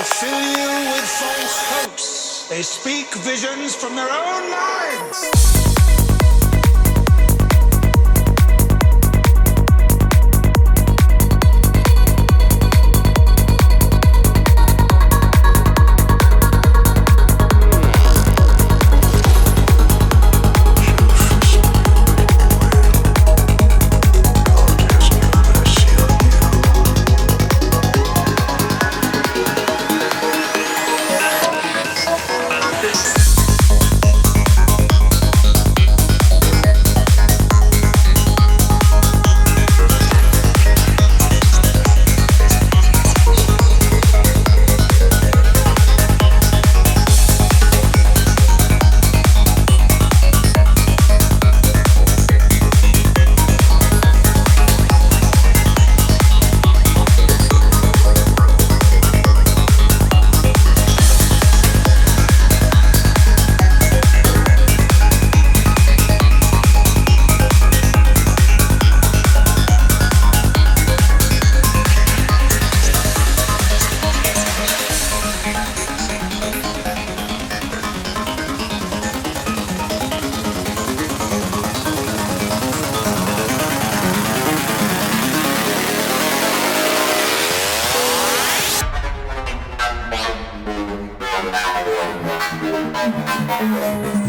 They fill you with false hopes. They speak visions from their own minds. Bye.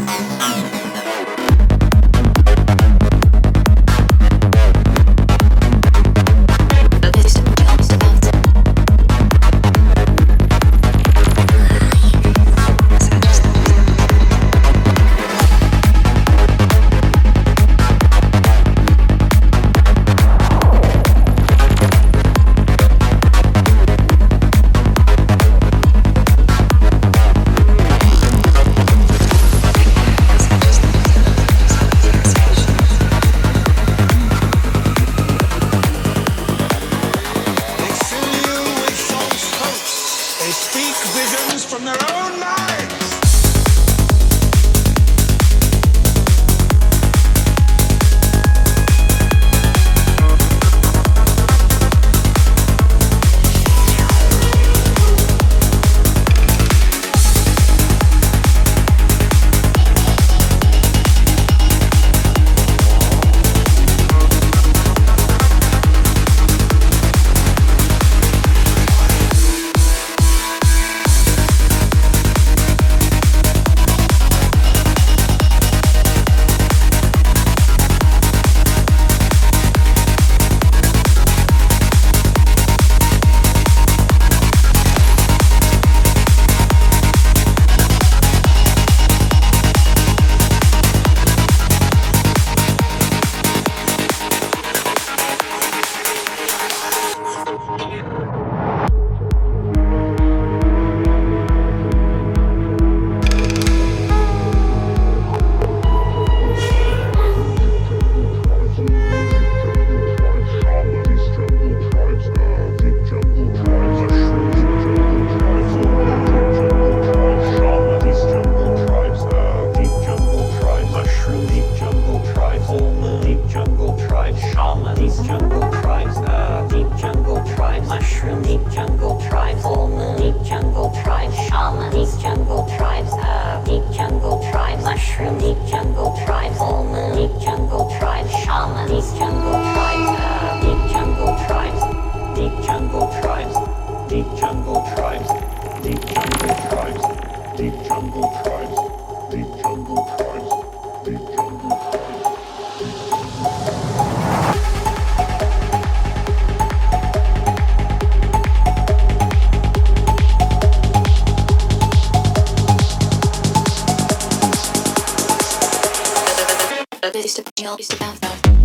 Inshallah, these jungle tribes, uh, deep jungle tribes, mushroom, deep jungle tribes, all deep jungle tribes, shaman, these jungle tribes, uh, deep jungle tribes, deep jungle tribes, deep jungle tribes, deep jungle tribes, deep jungle tribes, deep jungle tribes. Mr. Mr. Mr. Mr.